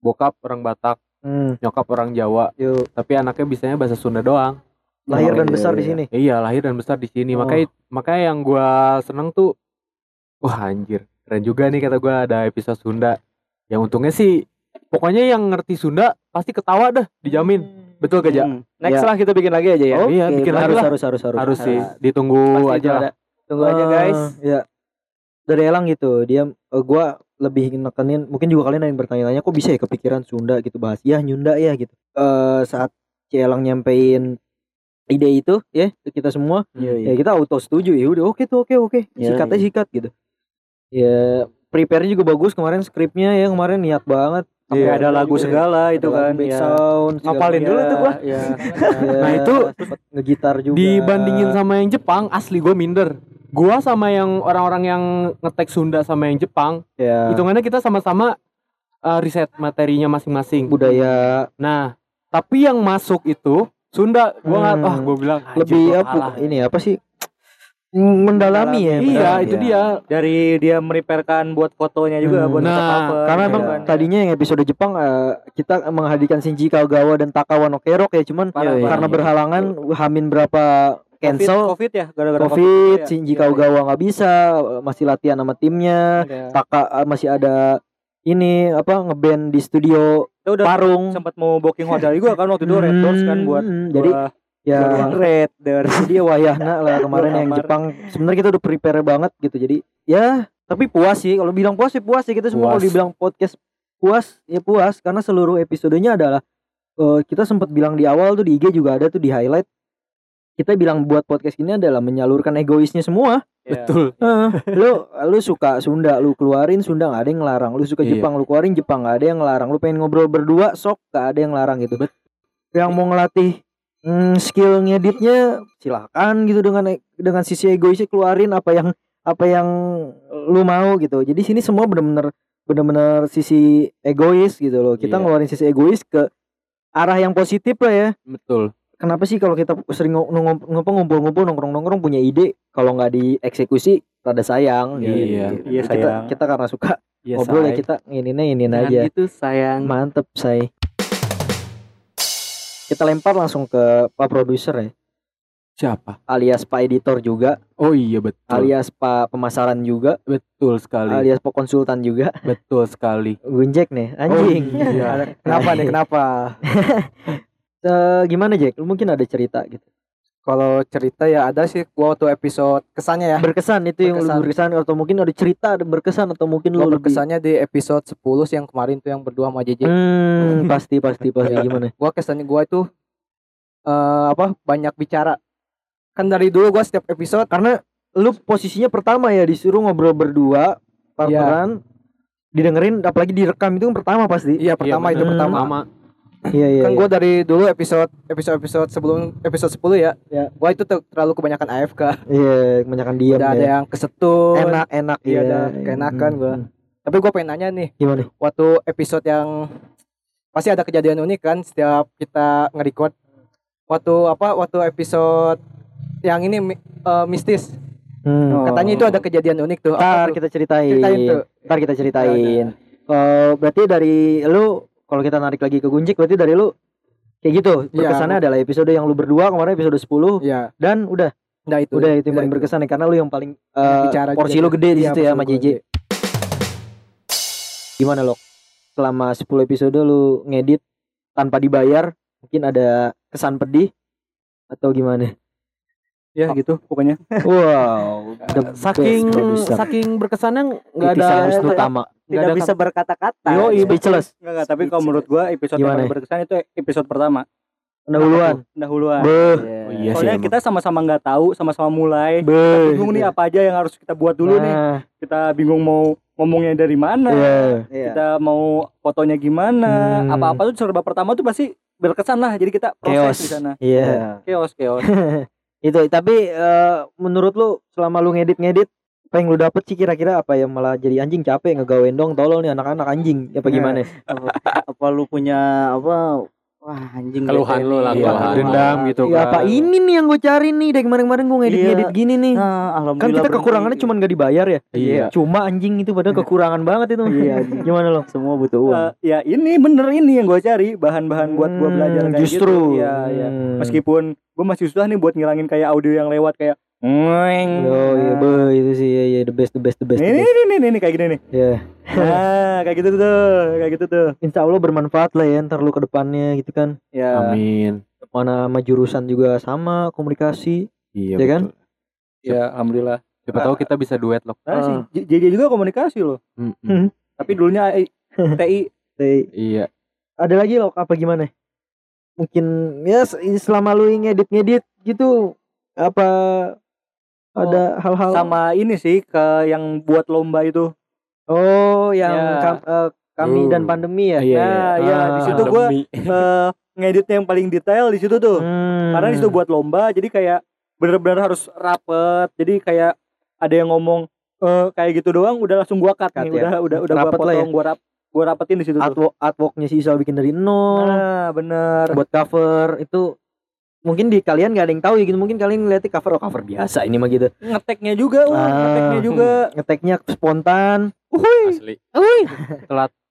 bokap orang Batak, Hmm. nyokap orang Jawa, Yuk. tapi anaknya bisanya bahasa Sunda doang. Lahir dan iya, besar di sini. Iya, lahir dan besar di sini. Oh. Makanya makanya yang gua seneng tuh wah anjir, keren juga nih kata gua ada episode Sunda. Yang untungnya sih pokoknya yang ngerti Sunda pasti ketawa dah, dijamin. Betul gak, Ja? Hmm. Next Ya. lah kita bikin lagi aja ya. Oke, Iya, bikin lagi harus, lah. harus harus harus Harus sih, ditunggu Pasti aja lah. Tunggu aja guys. Eh, ya dari Elang gitu dia eh, gua lebih nekenin mungkin juga kalian ada yang bertanya-tanya kok bisa ya kepikiran Sunda gitu bahas ya Nyunda ya gitu eh saat si Elang nyampein ide itu ya kita semua Iya, iya. ya kita auto setuju ya udah oke tuh oke oke Iya, sikatnya iya. sikat gitu ya prepare juga bagus kemarin skripnya ya kemarin niat banget Sampai Iya, ada lagu juga. segala itu Ada kan. ya. sound Ngapalin dulu tuh gua. Ya. (laughs) Ya, Nah, itu ngegitar juga Dibandingin sama yang Jepang, asli gua minder. Gua sama yang orang-orang yang ngetek Sunda sama yang Jepang, ya hitungannya kita sama-sama uh, riset materinya masing-masing. budaya Nah, tapi yang masuk itu Sunda, gua Hmm. ah gua bilang lebih apa kalah. ini apa sih mendalami ya Iya, mendalami itu ya. dia. Dari dia meriperkan buat fotonya juga Hmm. buat Nah, cover, karena gitu emang kan. tadinya yang episode Jepang eh, kita menghadirkan Shinji Kagawa dan Takawa no Kerok ya cuman Parah, karena parah. berhalangan hamin berapa Covid, cancel Covid ya gara-gara Covid, ya. Shinji Iya, Kagawa nggak bisa masih latihan sama timnya iya. Taka eh, masih ada ini apa ngeband di studio udah Parung sempat mau booking hotel juga kan waktu itu Red Doors kan buat Hmm, jadi buat ya. Red Doors. (laughs) jadi wayahna lah kemarin yang. Jepang. Sebenarnya kita udah prepare banget gitu. Jadi ya tapi puas sih. Kalau bilang puas sih puas sih. Kita semua kalau dibilang podcast puas ya puas. Karena seluruh episodenya adalah eh, kita sempat bilang di awal tuh di IG juga ada tuh di highlight. Kita bilang buat podcast ini adalah menyalurkan egoisnya semua. Iya. Betul. Eh, lu lu suka Sunda lu keluarin Sunda nggak ada yang ngelarang. Lu suka Iya. Jepang lu keluarin Jepang nggak ada yang ngelarang. Lu pengen ngobrol berdua sok nggak ada yang ngelarang gitu. Yang mau ngelatih hmm, skill ngeditnya silakan gitu dengan dengan sisi egoisnya keluarin apa yang apa yang lu mau gitu jadi sini semua bener-bener bener-bener sisi egois gitu loh kita Iya. ngeluarin sisi egois ke arah yang positif lah ya Betul. kenapa sih kalau kita sering ngo- ngo- ngumpul ngumpul nongkrong nongkrong punya ide kalau nggak dieksekusi rada sayang gitu. Iya. Iya, kita sayang. kita karena suka Iya, ngobrol ya say. kita ininya inin Jangan aja gitu sayang. mantep say kita lempar langsung ke pak produser ya Siapa? alias pak editor juga Oh iya betul. alias pak pemasaran juga betul sekali. alias pak konsultan juga Betul sekali. gunjek nih anjing Oh, iya. Kenapa nih? Kenapa? (laughs) Eh, gimana Jack lu mungkin ada cerita gitu Kalau cerita ya ada sih gua waktu episode kesannya ya. berkesan itu yang lu Berkesan. berkesan atau mungkin ada cerita ada berkesan atau mungkin lu lebih berkesannya di episode 10 sih yang kemarin tuh yang berdua sama JJ. Hmm, pasti pasti pasti Ya. gimana? Gua kesannya gua itu eh apa banyak bicara. Kan dari dulu gua setiap episode Karena lu posisinya pertama ya disuruh ngobrol berdua, partneran, didengerin apalagi direkam itu kan pertama pasti. iya pertama itu bener. pertama. Pertama. Iya iya. kan iya. gua dari dulu episode episode episode sebelum episode 10 ya. Ya. Gua itu ter- terlalu kebanyakan AFK. Iya, kebanyakan diam Udah ada ya. yang kesetun. Enak enak Iya, ya. ada keenakan gua. Tapi gua pengen nanya nih, Gimana? waktu episode yang pasti ada kejadian unik kan setiap kita nge-record. Waktu apa? Waktu episode yang ini eh, mistis. Hmm. Katanya itu ada kejadian unik tuh. Ntar kita ceritain. Ceritain tuh. Ntar kita ceritain. Eh, berarti dari lu kalau kita narik lagi ke Gunjik berarti dari lu kayak gitu. Iya, Berkesannya adalah episode yang lu berdua kemarin episode 10 Iya. dan udah Nah itu. udah itu yang paling berkesan ya karena lu yang paling eh, Bicara porsi juga lu ya. gede di Iya, situ ya sama JJ. Gimana lo? Selama 10 episode lu ngedit tanpa dibayar, mungkin ada kesan pedih atau gimana? Ya gitu pokoknya. Wow, (laughs) Saking producer. saking berkesannya nggak ada Wisnu Tama. nggak Tidak ada bisa berkata-kata. Yo, speechless. Enggak enggak, tapi kalau menurut gua episode yang Gimana? paling berkesan itu episode pertama. Pendahuluan. Pendahuluan. Beuh, Oh, iya sih Soalnya emang. kita sama-sama nggak tahu, sama-sama mulai. beuh. Bingung nih apa aja yang harus kita buat dulu nih. Nah, Kita bingung mau ngomongnya dari mana. Iya. Iya. Kita mau fotonya gimana. Hmm. Apa-apa tuh serba pertama tuh pasti berkesan lah. Jadi kita Chaos. proses di sana. Iya. Chaos, chaos. (laughs) Itu tapi eh, menurut lu selama lu ngedit-ngedit apa yang lu dapet sih kira-kira apa yang malah jadi anjing capek ngegawain dong tolol nih anak-anak anjing apa Nah, gimana? apa, apa lu punya apa wah anjing Keluhan lu lah, Iya, keluhan. dendam gitu Ya, apa kan. ini nih yang gue cari nih dari kemarin-kemarin gue ngedit-ngedit Iya. gini nih. Nah, Kan alhamdulillah kita berhenti. kekurangannya cuma gak dibayar ya. Iya. Cuma anjing itu padahal kekurangan banget itu. Iya, (laughs) Gimana lo? semua butuh uang. Eh, ya ini bener ini yang gue cari bahan-bahan buat gue Hmm, belajar kayak justru. gitu. Iya, iya. Hmm. Meskipun gue masih susah nih buat ngilangin kayak audio yang lewat kayak ngeng. Yo, iya, be, itu sih ya, ya, the best, the best, the best. the Ini, best. ini, ini, ini, kayak gini nih. Ya, Nah, kayak gitu tuh, kayak gitu tuh. insya Allah bermanfaat lah ya ntar lu ke depannya gitu kan. Ya, Amin. Mana sama jurusan juga sama komunikasi. Iya Ya kan? betul. ya alhamdulillah. Siapa tahu kita bisa duet loh. Nah, sih, J- JJ juga komunikasi loh. Mm-mm. Tapi dulunya AI, TI. (laughs) Teh, Iya. Ada lagi lo apa gimana? Mungkin ya se- selama lu ngedit-ngedit gitu apa ada hal-hal Sama ini sih ke yang buat lomba itu. Oh, yang Ya. kam- eh, kami Oh. dan pandemi ya. Iya. Nah, ya di Ah. situ gue Demi. ngeditnya yang paling detail di situ tuh. Hmm. Karena di situ buat lomba, jadi kayak bener-bener harus rapet. Jadi kayak ada yang ngomong eh kayak gitu doang, udah langsung gua cut, Cut nih, ya. udah udah udah gua Rapet ya. potong, gua rap, gua rapetin di situ tuh. artwork artworknya si Isal bikin dari nol Nah, bener. buat cover itu mungkin di kalian gak ada yang tahu ya gitu mungkin kalian ngeliatnya cover oh cover biasa ini mah gitu Ngeteknya juga, uh, Ah. ngeteknya juga. ngeteknya spontan Asli.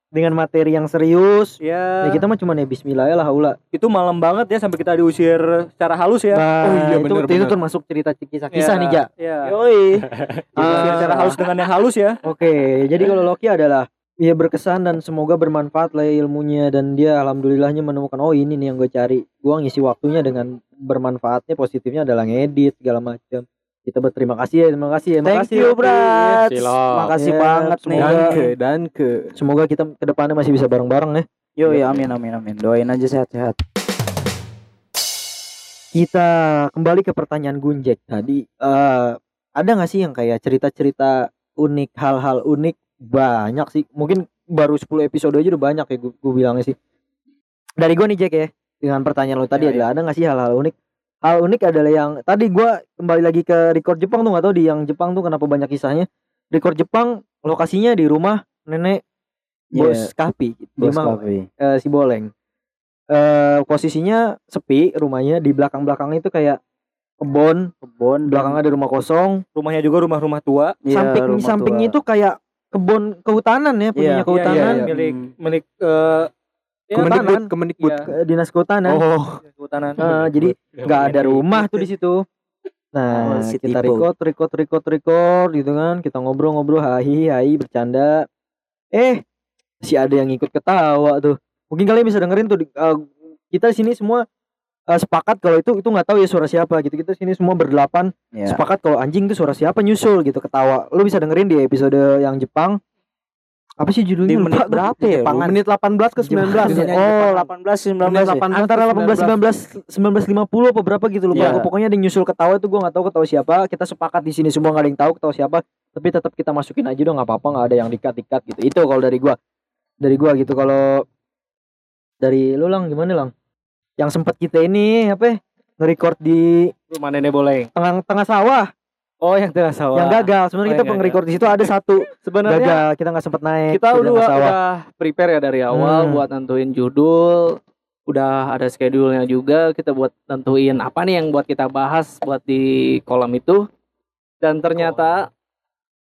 dengan materi yang serius Ya, ya kita mah cuma ya Bismillah ya lah haula itu malam banget ya sampai kita diusir secara halus ya. Nah, Oh iya, itu, bener, itu bener. termasuk cerita kisah-kisah Ya, nih Ja Ya. Yoi Diusir secara halus dengan yang halus ya. Oke, jadi kalau Loki adalah ya berkesan dan semoga bermanfaat lah ya ilmunya dan dia alhamdulillahnya menemukan oh ini nih yang gue cari. Gua ngisi waktunya dengan bermanfaatnya positifnya adalah ngedit segala macam. Kita berterima kasih ya, terima kasih ya. Thank Makasih, you, Loki. Brad. Silop. Makasih Ya, banget nih. semoga- Dan ke dan ke. Semoga kita ke depannya masih bisa bareng-bareng ya. Yo ya amin amin amin. Doain aja sehat-sehat. Kita kembali ke pertanyaan Gunjek tadi. eh ada nggak sih yang kayak cerita-cerita unik, hal-hal unik? Banyak sih. Mungkin baru 10 episode aja udah banyak ya gue bilangnya sih. Dari gue nih Jack ya. Dengan pertanyaan lo tadi Ya, adalah ada nggak sih hal-hal unik? Hal unik adalah yang tadi gua kembali lagi ke record Jepang tuh nggak tahu di yang Jepang tuh kenapa banyak kisahnya. Record Jepang lokasinya di rumah nenek bos Iya, Kapi, di Bos rumah Kafe. eh, si Boleng. Eh posisinya sepi rumahnya di belakang-belakang itu kayak kebon, Kebon belakang ada rumah kosong, Rumahnya juga rumah-rumah tua. Iya, samping rumah sampingnya tua. itu kayak kebon kehutanan ya, punya Iya, kehutanan, Iya, iya. milik milik eh ya, Kehutanan. Kemendikbud, Kemendikbud. Iya. ke- dinas kehutanan. Oh, kehutanan. Eh, jadi nggak ada rumah tuh di situ. Nah, Oh, kita tipe. record, record, record, record gitu kan. Kita ngobrol-ngobrol, hai, hai, bercanda. Eh, si ada yang ikut ketawa tuh. Mungkin kalian bisa dengerin tuh. di- eh, kita di sini semua eh, sepakat kalau itu itu nggak tahu ya suara siapa gitu. Kita sini semua berdelapan Ya. sepakat kalau anjing itu suara siapa nyusul gitu ketawa. Lu bisa dengerin di episode yang Jepang. Apa sih judulnya? Di menit berapa ya? Jepangan. menit 18 ke 19. Oh, 18 19 Menit ya? 18 antara ke 18 19 1950 apa berapa gitu lupa Iya. aku pokoknya ada yang nyusul ketawa itu gua nggak tahu ketawa siapa kita sepakat di sini semua nggak ada yang tahu ketawa siapa tapi tetap kita masukin aja dong nggak apa-apa nggak ada yang dikat-dikat gitu itu kalau dari gua dari gua gitu kalau dari lu lang gimana lang yang sempat kita ini apa ya, nge-record di Rumah nenek boleh. tengah tengah sawah Oh yang tengah sawah. yang gagal sebenarnya Oh, kita peng-record di situ ada satu Sebenarnya gagal kita nggak sempat naik kita udah udah prepare ya dari awal Hmm. buat nentuin judul. Udah ada schedule-nya juga kita buat nentuin apa nih yang buat kita bahas buat di kolam itu. Dan ternyata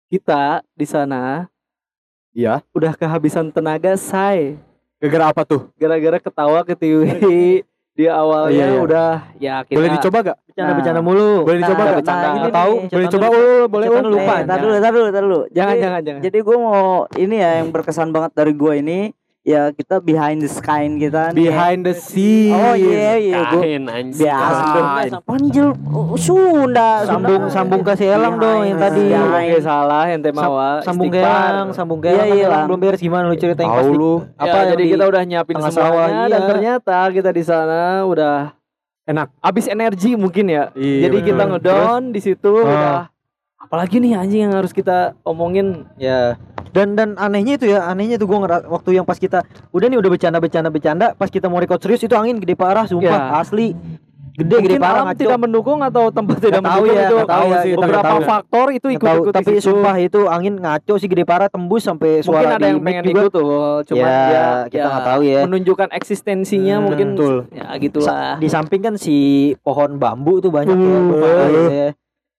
kita di sana Iya. udah kehabisan tenaga say Gara-gara apa tuh? gara-gara ketawa ketiwi (laughs) di awalnya Iya, iya. udah ya kita Boleh dicoba gak? bercanda-bercanda mulu Boleh dicoba Nah, gak? bercanda. nah, tahu nih. Boleh Cetan coba dulu. oh, boleh oh. dulu, Eh, tar dulu, tar dulu, tar dulu. jangan Jadi- jangan jangan Jadi gue mau ini ya yang berkesan banget dari gue ini ya kita behind the sky kita nih. Behind the scene. Oh iya iya gue Kain anjing. biasa. Panjil uh, Sunda sambung Sunda. sambung ke si Elang dong yang tadi Iya. Oke salah ente mawa sambung ke. Elang, sambung ke Iya, Elang, iya, belum beres gimana lu cerita yang Tahu pasti. lu. Apa jadi di kita udah nyiapin semuanya sawah, dan iya. ternyata kita di sana udah Enak. habis energi mungkin ya. Iya, jadi kita ngedown di situ Ah. udah apalagi nih anjing yang harus kita omongin Ya. Dan dan anehnya itu ya, anehnya itu gua ngera- waktu yang pas kita udah nih udah bercanda bercanda bercanda, pas kita mau record serius itu angin gede parah sumpah Ya. asli. Gede gede Mungkin parah alam ngaco. tidak mendukung atau tempat tidak tahu mendukung ya, itu nggak tahu sih, kita nggak beberapa tahu. faktor itu ikut tahu, ikut tapi sumpah itu angin ngaco sih gede parah tembus sampai suara mungkin ada di yang pengen juga. ikut tuh cuma ya, dia kita ya, nggak tahu ya. menunjukkan eksistensinya Hmm, mungkin betul. ya gitulah Sa- di samping kan si pohon bambu tuh banyak ya, Uh. gitu ya.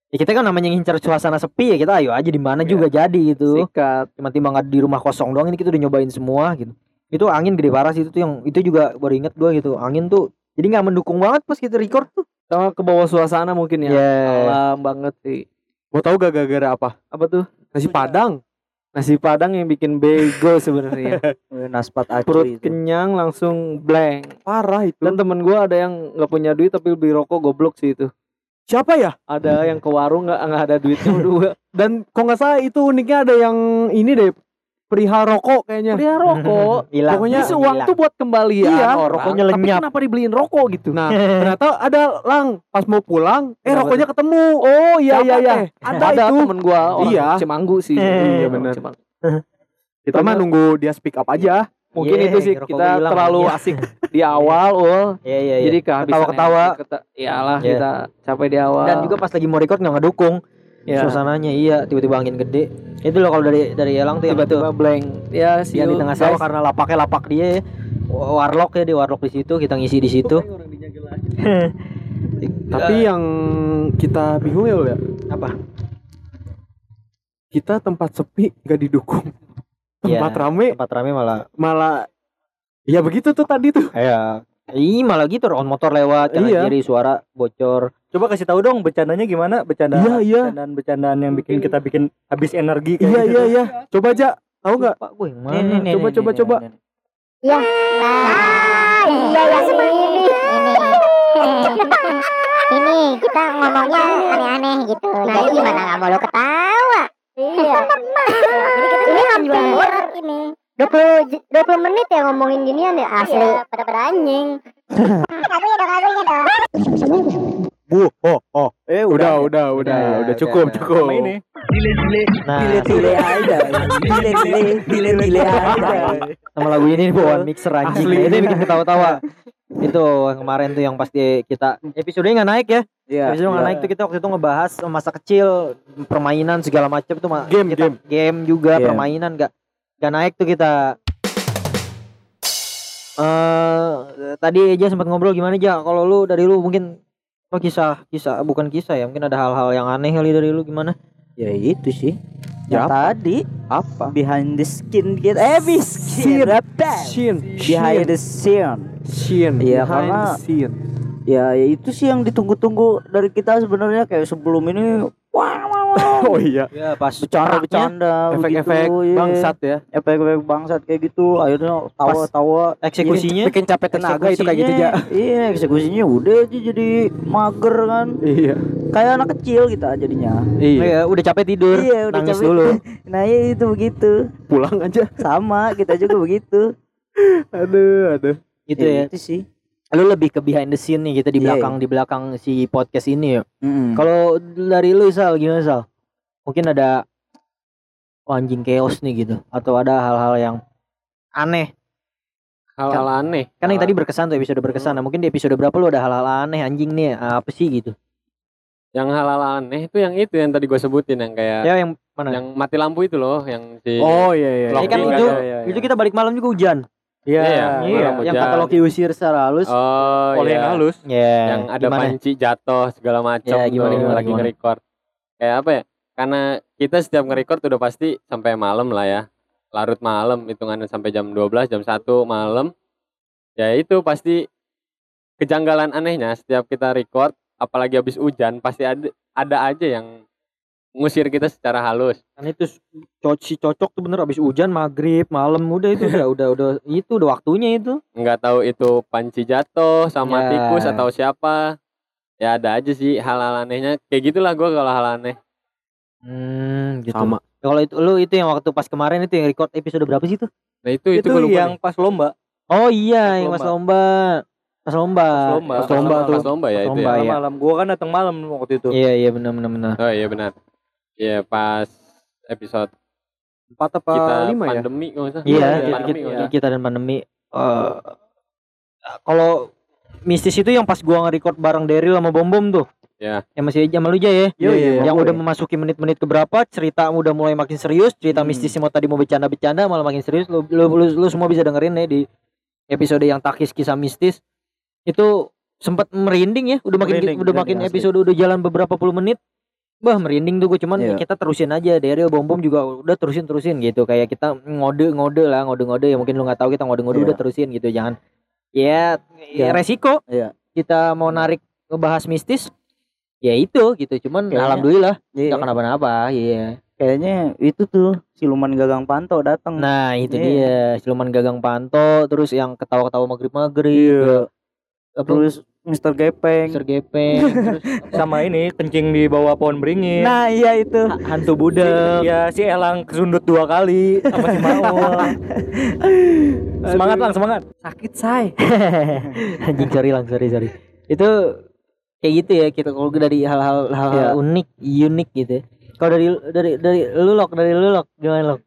Ya kita kan namanya ngincar suasana sepi ya kita ayo aja di mana Iya. juga jadi gitu. sikat Cuma timbang nggak di rumah kosong doang ini kita udah nyobain semua gitu. Itu angin gede parah sih itu tuh yang itu juga baru inget gua gitu. Angin tuh jadi nggak mendukung banget pas kita record tuh. sama ke bawah suasana mungkin ya Ya. alam banget sih Mau tahu gak gara-gara apa? apa tuh Nasi Padang. nasi padang yang bikin bego sebenarnya (laughs) Naspat acu perut itu. kenyang langsung blank Parah itu. dan temen gua ada yang nggak punya duit tapi beli rokok goblok sih itu Siapa ya? ada yang ke warung nggak nggak ada duitnya berdua (laughs) Dan kok nggak salah itu uniknya ada yang ini deh perihal rokok kayaknya. beli rokok (laughs) Hilang. Pokoknya Terus uang tuh buat kembalian Iya, orang, rokoknya tapi lenyap. kenapa dibeliin rokok gitu Nah, (laughs) ternyata ada lang pas mau pulang, eh rokoknya ketemu. oh iya iya iya? Ada, ada itu. temen gua orang Iya. Cemanggu sih Iya, bener. Cemanggu. Kita mah nunggu dia speak up aja. Mungkin Iya, itu sih kita hilang, terlalu iya. asik di awal ul Iya iya iya. jadi kehabisan Ketawa-ketawa. iyalah Iya. kita capek di awal Dan juga pas lagi mau record nggak ngedukung ya, suasananya iya tiba-tiba angin gede. Itu loh kalau dari dari Elang tuh tiba-tiba blank ya sih yang di tengah sawah karena lapaknya lapak dia ya. warlock ya di warlock di situ kita ngisi di situ (laughs) Tapi yang kita bingung ya, Ul, ya. apa Kita tempat sepi gak didukung. Iya. Tempat rame tempat rame malah malah ya begitu tuh tadi tuh. ya Ih malah gitu on motor lewat kanan Iya. kiri suara bocor Coba kasih tahu dong bercandanya gimana? Bercanda Iya, iya. bercandaan-bercandaan yang bikin kita bikin habis energi kayak Iya gitu. iya iya. Coba aja. Tahu nggak? Pak gue Nih, mana nih, nih, Coba, nih, coba, nih, coba. nih, nih. Ya. Nah, iya ya seperti ini. Ini. ini kita ngomongnya aneh-aneh gitu. Jadi gimana nggak mau lo ketawa? Iya. ini hampir ini. 20, j- 20 menit ya ngomongin ginian ya asli pada pada anjing. Lagunya (laughs) dong, lagunya dong. Bu, oh, oh. Eh Udah, udah. udah, udah, Udah, udah, udah, cukup, udah. cukup. Sama ini. nah Tile aja. Tile tile tile tile aja. sama lagu ini nih bawaan mixer anjing Asli. ini bikin ketawa-tawa itu yang kemarin tuh yang pasti kita episodenya nggak naik ya Iya. episode nggak naik tuh kita waktu itu ngebahas masa kecil permainan segala macam tuh Game, kita, game. game juga Game. permainan nggak nggak naik tuh kita eh tadi aja sempat ngobrol gimana aja kalau lu dari lu mungkin apa kisah kisah bukan kisah ya mungkin ada hal-hal yang aneh kali dari lu gimana Ya itu sih. Ya, Yang tadi Apa? behind the skin gitu. Eh skin. Shin, Behind the scene. Shin, Iya, behind karena- the scene. Ya, ya itu sih yang ditunggu-tunggu dari kita sebenarnya kayak sebelum ini wah wah wah (laughs) Oh iya, ya pas bercanda-bercanda efek-efek begitu, iya. bangsat ya. efek-efek bangsat kayak gitu akhirnya tawa-tawa. Eksekusinya? Bikin capek tenaga itu kayak gitu aja Eksekusinya- iya eksekusinya udah aja jadi mager kan. Iya, kayak anak kecil kita jadinya. Iya. Iya, udah capek tidur iya udah nangis capek. dulu. (laughs) Nah iya itu begitu. Pulang aja. sama kita juga begitu. (laughs) Aduh, aduh. gitu ya. Itu sih lu lebih ke behind the scene nih kita di Iya, belakang di belakang si podcast ini ya. Mm-mm. Kalau dari lu Sal gimana Sal? Mungkin ada oh, anjing chaos nih gitu atau ada hal-hal yang aneh. hal-hal aneh Kan yang tadi berkesan tuh episode berkesan. Nah, mungkin di episode berapa lu ada hal-hal aneh anjing nih apa sih gitu? yang hal-hal aneh itu yang itu yang tadi gue sebutin yang kayak Ya yang mana? yang mati lampu itu loh yang si Oh iya iya. Loki Ya kan itu ada, itu kita balik malam juga hujan. Iya. Iya, Iya, malam yang hujan. kata Loki usir secara halus. oh Oleh yang iya. halus. Ya, yang ada gimana? panci jatuh segala macam Ya, gimana, tuh, gimana, lagi gimana? nge-record kayak apa ya karena kita setiap nge-record udah pasti sampai malam lah ya larut malam hitungannya sampai jam 12 jam 1 malam ya itu pasti kejanggalan anehnya setiap kita record apalagi habis hujan pasti ada ada aja yang ngusir kita secara halus Kan itu co- si cocok tuh bener abis hujan maghrib malam udah itu udah udah udah itu udah waktunya itu. nggak tahu itu panci jatuh sama Ya. tikus atau siapa ya ada aja sih hal-hal anehnya kayak gitulah gua kalau hal aneh Hmm, gitu. Sama. Kalau itu lu itu yang waktu pas kemarin itu yang record episode berapa sih tuh? nah itu itu, Itu, gua lupa yang nih. pas lomba. Oh iya, Pas yang pas lomba. lomba. Pas lomba. Pas lomba. Pas lomba tuh. pas lomba ya Pas itu lomba, ya iya. Malam gua kan datang malam waktu itu. Iya iya benar benar benar. oh iya benar Iya pas episode Empat apa kita lima ya? pandemi nggak usah Iya, kita, pandemi kita, kita dan pandemi. eh kalau mistis itu yang pas gua nge-record bareng Daryl sama Bom Bom tuh. Ya. Yang masih sama lu aja ya. Iya, iya, yang Bom udah Bom. memasuki menit-menit keberapa, cerita udah mulai makin serius, cerita Hmm. mistis mau tadi mau bercanda-bercanda malah makin serius. Lu, lu, lu, lu semua bisa dengerin ya di episode yang takis kisah mistis. Itu sempat merinding ya, udah makin Merinding, udah makin merinding asli. episode udah jalan beberapa puluh menit. Bah merinding tuh gue cuman Iya. ya kita terusin aja Daryl Bom Bom juga udah terusin terusin gitu kayak kita ngode ngode lah ngode ngode ya mungkin lu nggak tahu kita ngode ngode Iya. udah terusin gitu jangan ya, ya Ya. resiko Iya. kita mau narik ngebahas mistis ya itu gitu cuman Kayaknya- alhamdulillah Iya. nggak kenapa-napa iya Kayaknya itu tuh siluman gagang panto datang. nah itu Iya. dia siluman gagang panto terus yang ketawa-ketawa maghrib maghrib Iya. apa Terus Mister Gepeng. Mister Gepeng (laughs) terus sama ini kencing di bawah pohon beringin Nah, iya itu. ha- hantu budek ya si Elang kesundut dua kali sama si Maul (laughs) semangat lang semangat Sakit, say. (laughs) anjing sorry lang sorry sorry itu kayak gitu ya kita kalau dari hal-hal hal Iya. unik unik gitu ya. kalau dari dari dari lu lok dari lu lok gimana lok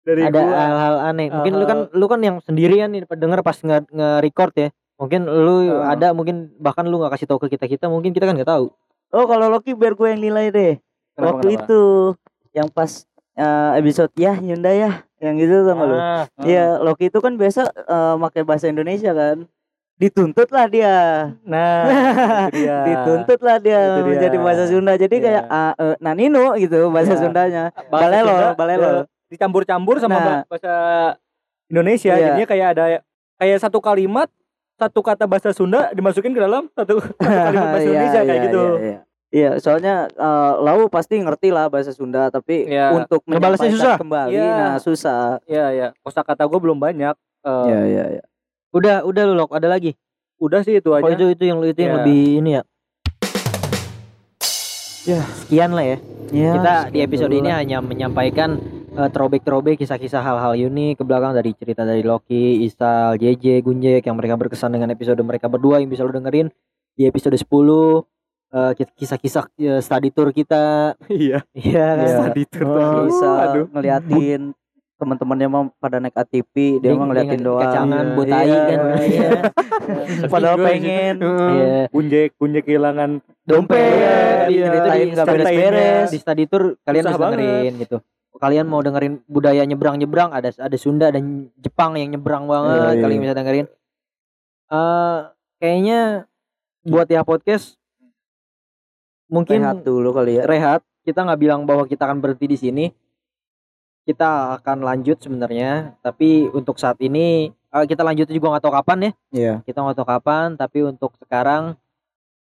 Dari ada hal-hal aneh mungkin lu kan lu kan yang sendirian nih denger pas nge, nge-record ya mungkin lu Ah. ada mungkin bahkan lu nggak kasih tahu ke kita kita mungkin kita kan nggak tahu Oh, kalau Loki biar gue yang nilai deh. Kenapa, Waktu kenapa? itu yang pas eh, episode ya Hyundai ya, yang gitu tuh lu. Ah, Iya, Loki itu kan biasa eh, pakai bahasa Indonesia kan. Dituntut lah dia. nah (laughs) dia Dituntut lah dia dia. menjadi bahasa Sunda. Jadi Iya. kayak ah, eh, nanino gitu bahasa Iya. Sundanya. Balelo, Sunda, balelo. ya, dicampur-campur sama Nah. bah- bahasa Indonesia Iya. jadinya kayak ada kayak satu kalimat satu kata bahasa Sunda dimasukin ke dalam satu, (laughs) satu kalimat bahasa Iya, Indonesia kayak iya, gitu Iya, iya. Iya, soalnya eh, Lau pasti ngerti lah bahasa Sunda, tapi Iya. untuk Ngebalasnya menyampaikan susah. kembali, Iya. nah susah. Iya ya kosakata gue belum banyak Eh, Iya, iya, iya. udah udah lu lok ada lagi udah sih itu oh aja itu itu yang itu yang Iya. lebih ini ya Ya. sekian lah ya Iya, kita di episode dulu ini lah. hanya menyampaikan eh, throwback-throwback kisah-kisah hal-hal unik ke belakang dari cerita dari Loki, Isal, JJ, Gunjek yang mereka berkesan dengan episode mereka berdua yang bisa lu dengerin di episode 10 eh, kis- kisah-kisah eh, study tour kita. (laughs) Iya. Iya kan? Iya. Study tour Oh, bisa Aduh. ngeliatin teman-temannya mah pada naik ATV, dia mah ngeliatin doang. Kacangan Iya, botai iya. kan. Iya. Padahal Sedih gua pengen. Iya. Gunjek gunjek kehilangan Dompet. Iya, Itu di beres-beres. Di study tour kalian bisa dengerin gitu. Kalian mau dengerin budaya nyebrang-nyebrang ada ada Sunda dan Jepang yang nyebrang banget Iya, iya. kalian bisa dengerin. Eh kayaknya buat ya podcast mungkin Rehat dulu kali ya. rehat. Kita nggak bilang bahwa kita akan berhenti di sini. Kita akan lanjut sebenarnya, tapi untuk saat ini eh, kita lanjut juga nggak tahu kapan ya. Iya. Kita nggak tahu kapan, tapi untuk sekarang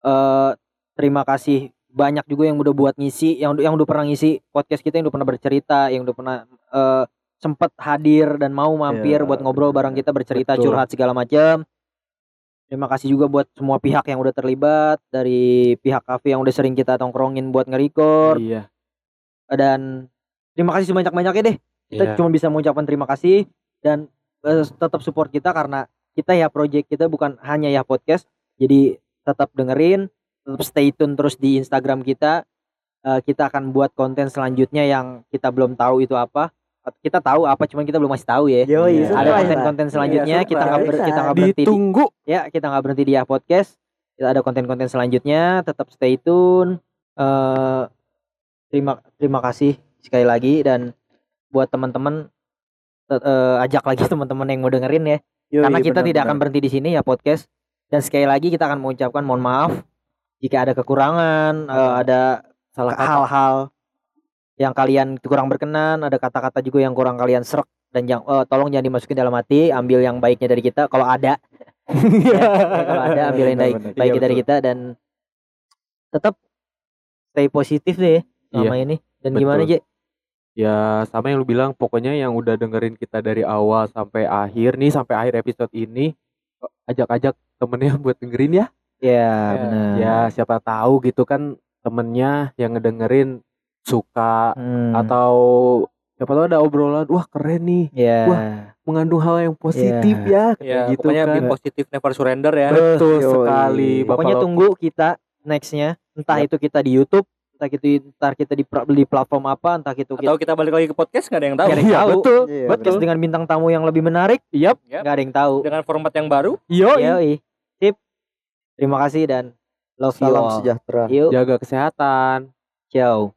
eh terima kasih banyak juga yang udah buat ngisi, yang yang udah pernah ngisi podcast kita, yang udah pernah bercerita, yang udah pernah eh sempat hadir dan mau mampir Iya. buat ngobrol bareng kita bercerita Betul. curhat segala macam. Terima kasih juga buat semua pihak yang udah terlibat dari pihak kafe yang udah sering kita tongkrongin buat nge-record Iya. dan terima kasih sebanyak-banyaknya deh. Kita Iya. cuma bisa mengucapkan terima kasih dan eh, tetap support kita karena kita ya project kita bukan hanya ya podcast. Jadi tetap dengerin, tetap stay tune terus di Instagram kita. Eh, kita akan buat konten selanjutnya yang kita belum tahu itu apa. Kita tahu apa, cuman kita belum masih tahu ya. Yoi, Ada surprise lah. konten-konten selanjutnya Iya, kita nggak ber- kita nggak berhenti di, Ditunggu. ya kita nggak berhenti di ya podcast. Kita ada konten-konten selanjutnya, tetap stay tune. Eh terima terima kasih sekali lagi dan buat teman-teman eh, ajak lagi (laughs) teman-teman yang mau dengerin ya. Yoi, Karena kita benar, tidak akan berhenti di sini ya podcast. Dan sekali lagi kita akan mengucapkan mohon maaf jika ada kekurangan, eh, ada salah hal-hal yang kalian kurang berkenan, ada kata-kata juga yang kurang kalian serak dan yang eh, tolong jangan dimasukin dalam hati, ambil yang baiknya dari kita kalau ada. (laughs) Ya, kalau ada ambil yang baik, baiknya Iya, dari kita dan tetap stay positif deh selama ini. Dan betul. gimana Je? Ya sama yang lu bilang pokoknya yang udah dengerin kita dari awal sampai akhir nih sampai akhir episode ini ajak-ajak temennya (laughs) buat dengerin ya. Ya, benar. Ya siapa tahu gitu kan temennya yang ngedengerin suka Hmm, atau siapa tahu ada obrolan wah keren nih ya. Wah, mengandung hal yang positif ya, kayak ya gitu pokoknya kan. positif never surrender ya Betul Yoi. sekali. Bapak Pokoknya tunggu kita nextnya entah itu kita di YouTube, entah itu entar kita di, di platform apa, entah itu kita atau kita balik lagi ke podcast nggak ada yang tahu Nggak ada yang Iya, tahu. betul. Iya, podcast dengan bintang tamu yang lebih menarik, Yap. Yap. nggak ada yang tahu. dengan format yang baru Yo, Yoi. Terima kasih dan love you Salam all. sejahtera. Yuk, Jaga kesehatan. ciao.